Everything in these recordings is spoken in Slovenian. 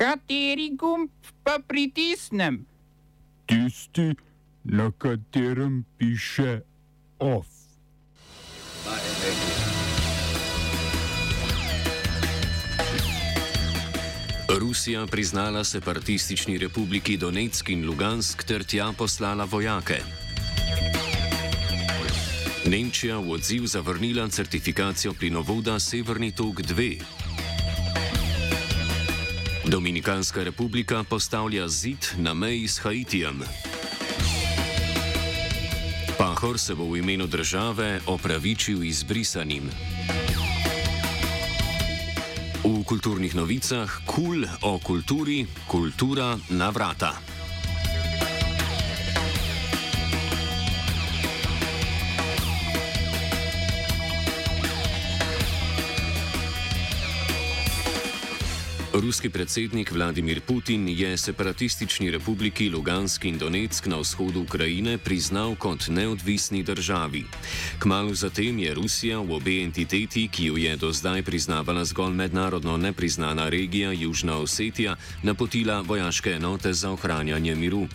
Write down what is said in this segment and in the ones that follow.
Kateri gumb pa pritisnem? Tisti, na katerem piše OF. Rusija priznala separatistični republiki Donetsk in Lugansk ter tja poslala vojake. Nemčija v odziv zavrnila certifikacijo plinovoda Severni tok 2. Dominikanska republika postavlja zid na meji s Haitijem. Pahor se bo v imenu države opravičil izbrisanim. V kulturnih novicah kul cool o kulturi, kultura na vrata. Ruski predsednik Vladimir Putin je separatistični republiki Lugansk in Donetsk na vzhodu Ukrajine priznal kot neodvisni državi. Kmalo zatem je Rusija v obe entiteti, ki jo je do zdaj priznavala zgolj mednarodno nepriznana regija Južna Osetija, napotila vojaške enote za ohranjanje miru.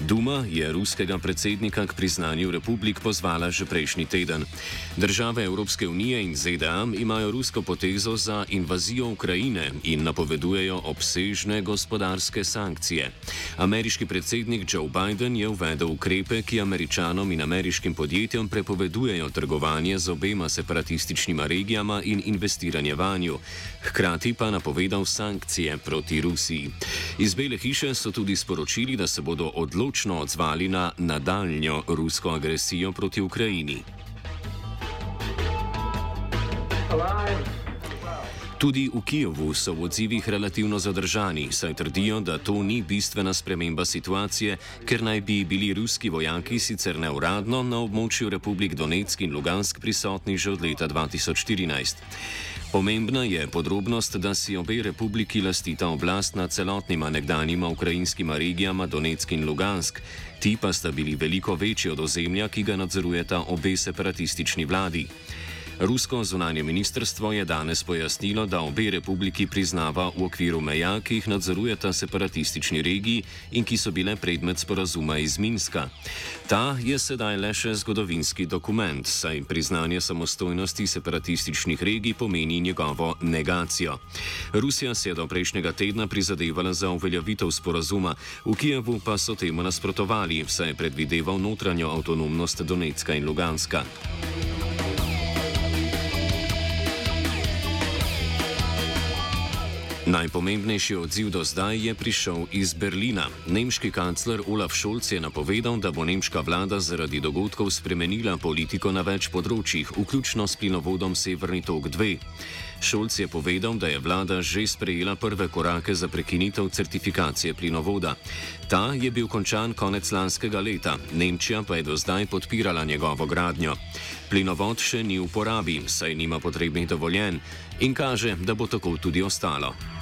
Duma je ruskega predsednika k priznanju republik pozvala že prejšnji teden. Države Evropske unije in ZDA imajo rusko potezo za invazijo Ukrajine in napovedujejo obsežne gospodarske sankcije. Ameriški predsednik Joe Biden je uvedel ukrepe, ki američanom in ameriškim podjetjem prepovedujejo trgovanje z obema separatističnima regijama in investiranje vanju. Hkrati pa napovedal sankcije proti Rusiji. Iz Bele hiše so tudi sporočili, da se bodo odločili, odločno odzvali na nadaljnjo rusko agresijo proti Ukrajini. Tudi v Kijevu so v odzivih relativno zadržani, saj trdijo, da to ni bistvena sprememba situacije, ker naj bi bili ruski vojaki sicer neuradno na območju Republik Donetsk in Lugansk prisotni že od leta 2014. Pomembna je podrobnost, da si obe republiki lastita oblast nad celotnima nekdanjima ukrajinskima regijama Donetsk in Lugansk, ti pa sta bili veliko večji od ozemlja, ki ga nadzorujeta obe separatistični vladi. Rusko zunanje ministrstvo je danes pojasnilo, da obe republiki priznava v okviru meja, ki jih nadzorujeta separatistični regiji in ki so bile predmet sporazuma iz Minska. Ta je sedaj le še zgodovinski dokument, saj priznanje samostojnosti separatističnih regij pomeni njegovo negacijo. Rusija se je do prejšnjega tedna prizadevala za uveljavitev sporazuma, v Kijevu pa so temu nasprotovali, saj je predvideval notranjo avtonomnost Donetska in Luganska. Najpomembnejši odziv do zdaj je prišel iz Berlina. Nemški kancler Olaf Scholz je napovedal, da bo nemška vlada zaradi dogodkov spremenila politiko na več področjih, vključno s plinovodom Severni tok 2. Scholz je povedal, da je vlada že sprejela prve korake za prekinitev certifikacije plinovoda. Ta je bil končan konec lanskega leta, Nemčija pa je do zdaj podpirala njegovo gradnjo. Plinovod še ni v uporabi, saj nima potrebnih dovoljenj in kaže, da bo tako tudi ostalo.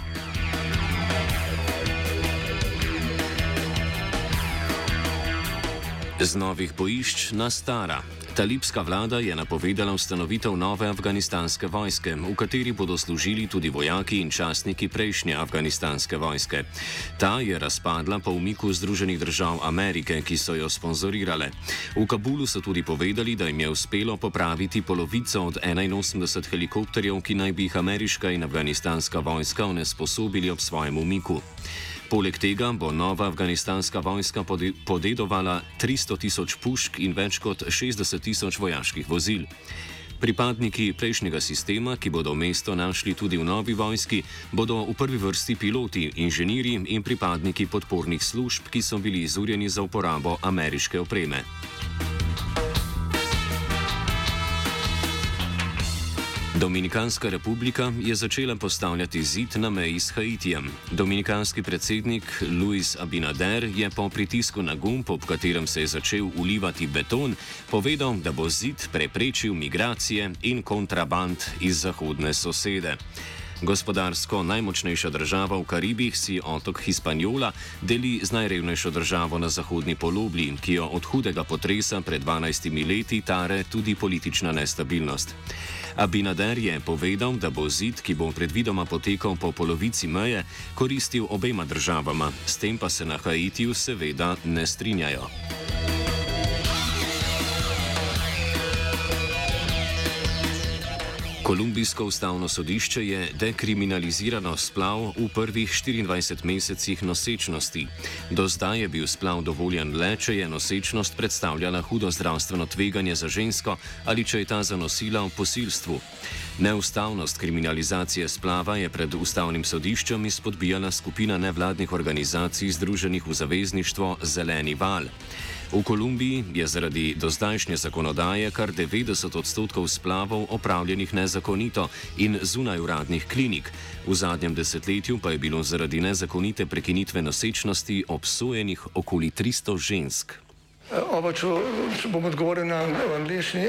Z novih bojišč na stara. Talibska vlada je napovedala ustanovitev nove afganistanske vojske, v kateri bodo služili tudi vojaki in častniki prejšnje afganistanske vojske. Ta je razpadla po umiku Združenih držav Amerike, ki so jo sponzorirale. V Kabulu so tudi povedali, da jim je uspelo popraviti polovico od 81 helikopterjev, ki naj bi jih ameriška in afganistanska vojska onesposobili ob svojem umiku. Poleg tega bo nova afganistanska vojska podedovala 300 tisoč pušk in več kot 60 tisoč vojaških vozil. Pripadniki prejšnjega sistema, ki bodo mesto našli tudi v novi vojski, bodo v prvi vrsti piloti, inženirji in pripadniki podpornih služb, ki so bili izurjeni za uporabo ameriške opreme. Dominikanska republika je začela postavljati zid na meji s Haitijem. Dominikanski predsednik Luis Abinader je po pritisku na gumb, ob katerem se je začel ulivati beton, povedal, da bo zid preprečil migracije in kontraband iz zahodne sosede. Gospodarsko najmočnejša država v Karibih si otok Hispaniola deli z najrevnejšo državo na zahodni polobli, ki jo od hudega potresa pred 12 leti tare tudi politična nestabilnost. Abinader je povedal, da bo zid, ki bo predvidoma potekal po polovici meje, koristil obema državama, s tem pa se na Haitiju seveda ne strinjajo. Kolumbijsko ustavno sodišče je dekriminalizirano splav v prvih 24 mesecih nosečnosti. Do zdaj je bil splav dovoljen le, če je nosečnost predstavljala hudo zdravstveno tveganje za žensko ali če je ta zanosila v posilstvu. Neustavnost kriminalizacije splava je pred ustavnim sodiščem izpodbijala skupina nevladnih organizacij združenih v zavezništvo Zeleni val. V Kolumbiji je zaradi dozdajšnje zakonodaje kar 90 odstotkov splavov opravljenih nezakonito in zunaj uradnih klinik. V zadnjem desetletju pa je bilo zaradi nezakonite prekinitve nosečnosti obsojenih okoli 300 žensk. Oba, če, če bom odgovoril na angliški.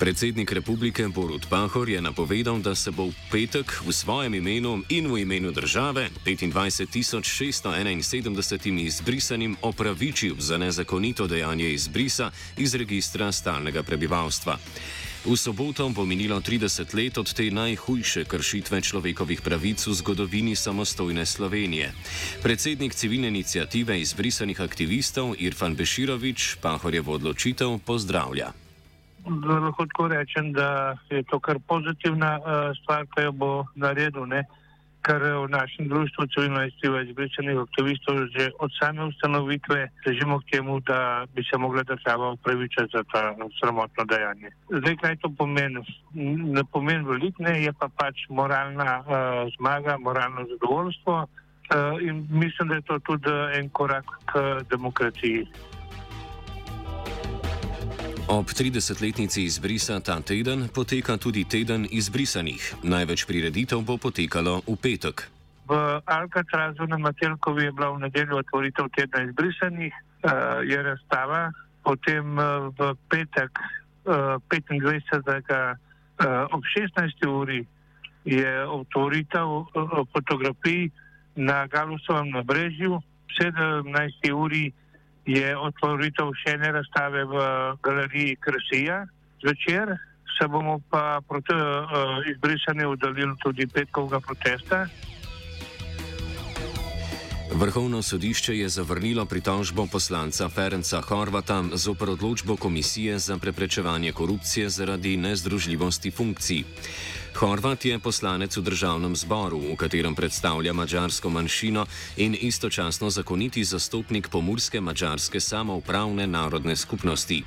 Predsednik republike Borut Pahor je napovedal, da se bo v petek v svojem imenu in v imenu države 25.671 izbrisanim opravičil za nezakonito dejanje izbrisa iz registra stalnega prebivalstva. V soboto bo minilo 30 let od te najhujše kršitve človekovih pravic v zgodovini samostojne Slovenije. Predsednik civilne inicijative izbrisanih aktivistov Irfan Beširovič Pahorjevo odločitev pozdravlja. Lahko tako rečem, da je to kar pozitivna uh, stvar, ki jo bo naredil, ne? ker v našem društvu civilno inicijativa izbričanih aktivistov že od same ustanovitve težimo k temu, da bi se mogla država upravičiti za ta sramotno dejanje. Zdaj, kaj to pomeni? Ne pomeni veliko, ne, je pa pač moralna uh, zmaga, moralno zadovoljstvo uh, in mislim, da je to tudi en korak k demokraciji. Ob 30-letnici izbrisa ta teden poteka tudi teden izbrisanih. Največ prireditev bo potekalo v petek. V Alcatrazu na Matelkovi je bila v nedeljo otvoritev tedna izbrisanih, uh, je razstava, potem uh, v petek uh, 25. Uh, ob 16. uri je otvoritev fotografij na Galusovem nabrežju, 17. uri je otvoritev še ene razstave v galeriji Kresija. Zvečer se bomo pa proti uh, izbrisanju udalili tudi petkovega protesta. Vrhovno sodišče je zavrnilo pritožbo poslanca Ferenca Horvata zoper odločbo Komisije za preprečevanje korupcije zaradi nezdružljivosti funkcij. Horvat je poslanec v državnem zboru, v katerem predstavlja mačarsko manjšino in istočasno zakoniti zastopnik pomurske mačarske samoupravne narodne skupnosti.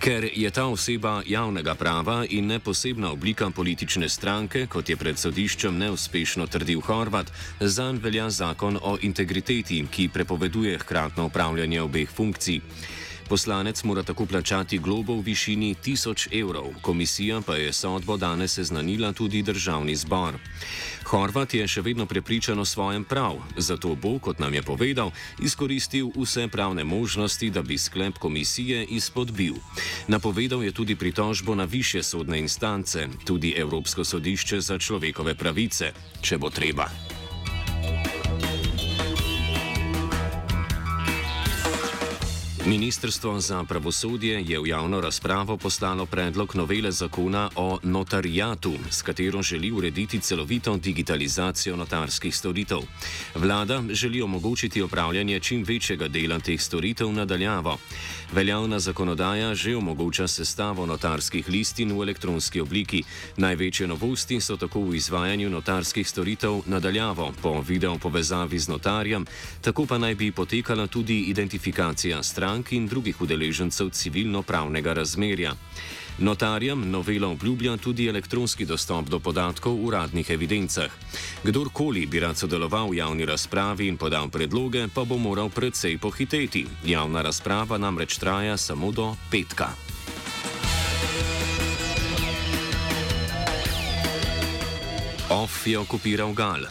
Ker je ta oseba javnega prava in ne posebna oblika politične stranke, kot je pred sodiščem neuspešno trdil Horvat, zanj velja zakon o integriteti, ki prepoveduje hkratno upravljanje obeh funkcij. Poslanec mora tako plačati globo v višini 1000 evrov, komisija pa je sodbo danes seznanila tudi državni zbor. Horvat je še vedno prepričan o svojem prav, zato bo, kot nam je povedal, izkoristil vse pravne možnosti, da bi sklep komisije izpodbil. Napovedal je tudi pritožbo na više sodne instance, tudi Evropsko sodišče za človekove pravice, če bo treba. Ministrstvo za pravosodje je v javno razpravo poslalo predlog novele zakona o notarijatu, s katero želi urediti celovito digitalizacijo notarskih storitev. Vlada želi omogočiti opravljanje čim večjega dela teh storitev nadaljavo. Veljavna zakonodaja že omogoča sestavo notarskih listin v elektronski obliki. Največje novosti so tako v izvajanju notarskih storitev nadaljavo po video povezavi z notarjem, tako pa naj bi potekala tudi identifikacija strank strank in drugih udeležencev civilno-pravnega razmerja. Notarjem novela obljublja tudi elektronski dostop do podatkov v uradnih evidencah. Kdorkoli bi rad sodeloval v javni razpravi in podal predloge, pa bo moral predvsej pohiteti. Javna razprava namreč traja samo do petka. Off je okupiral Gal.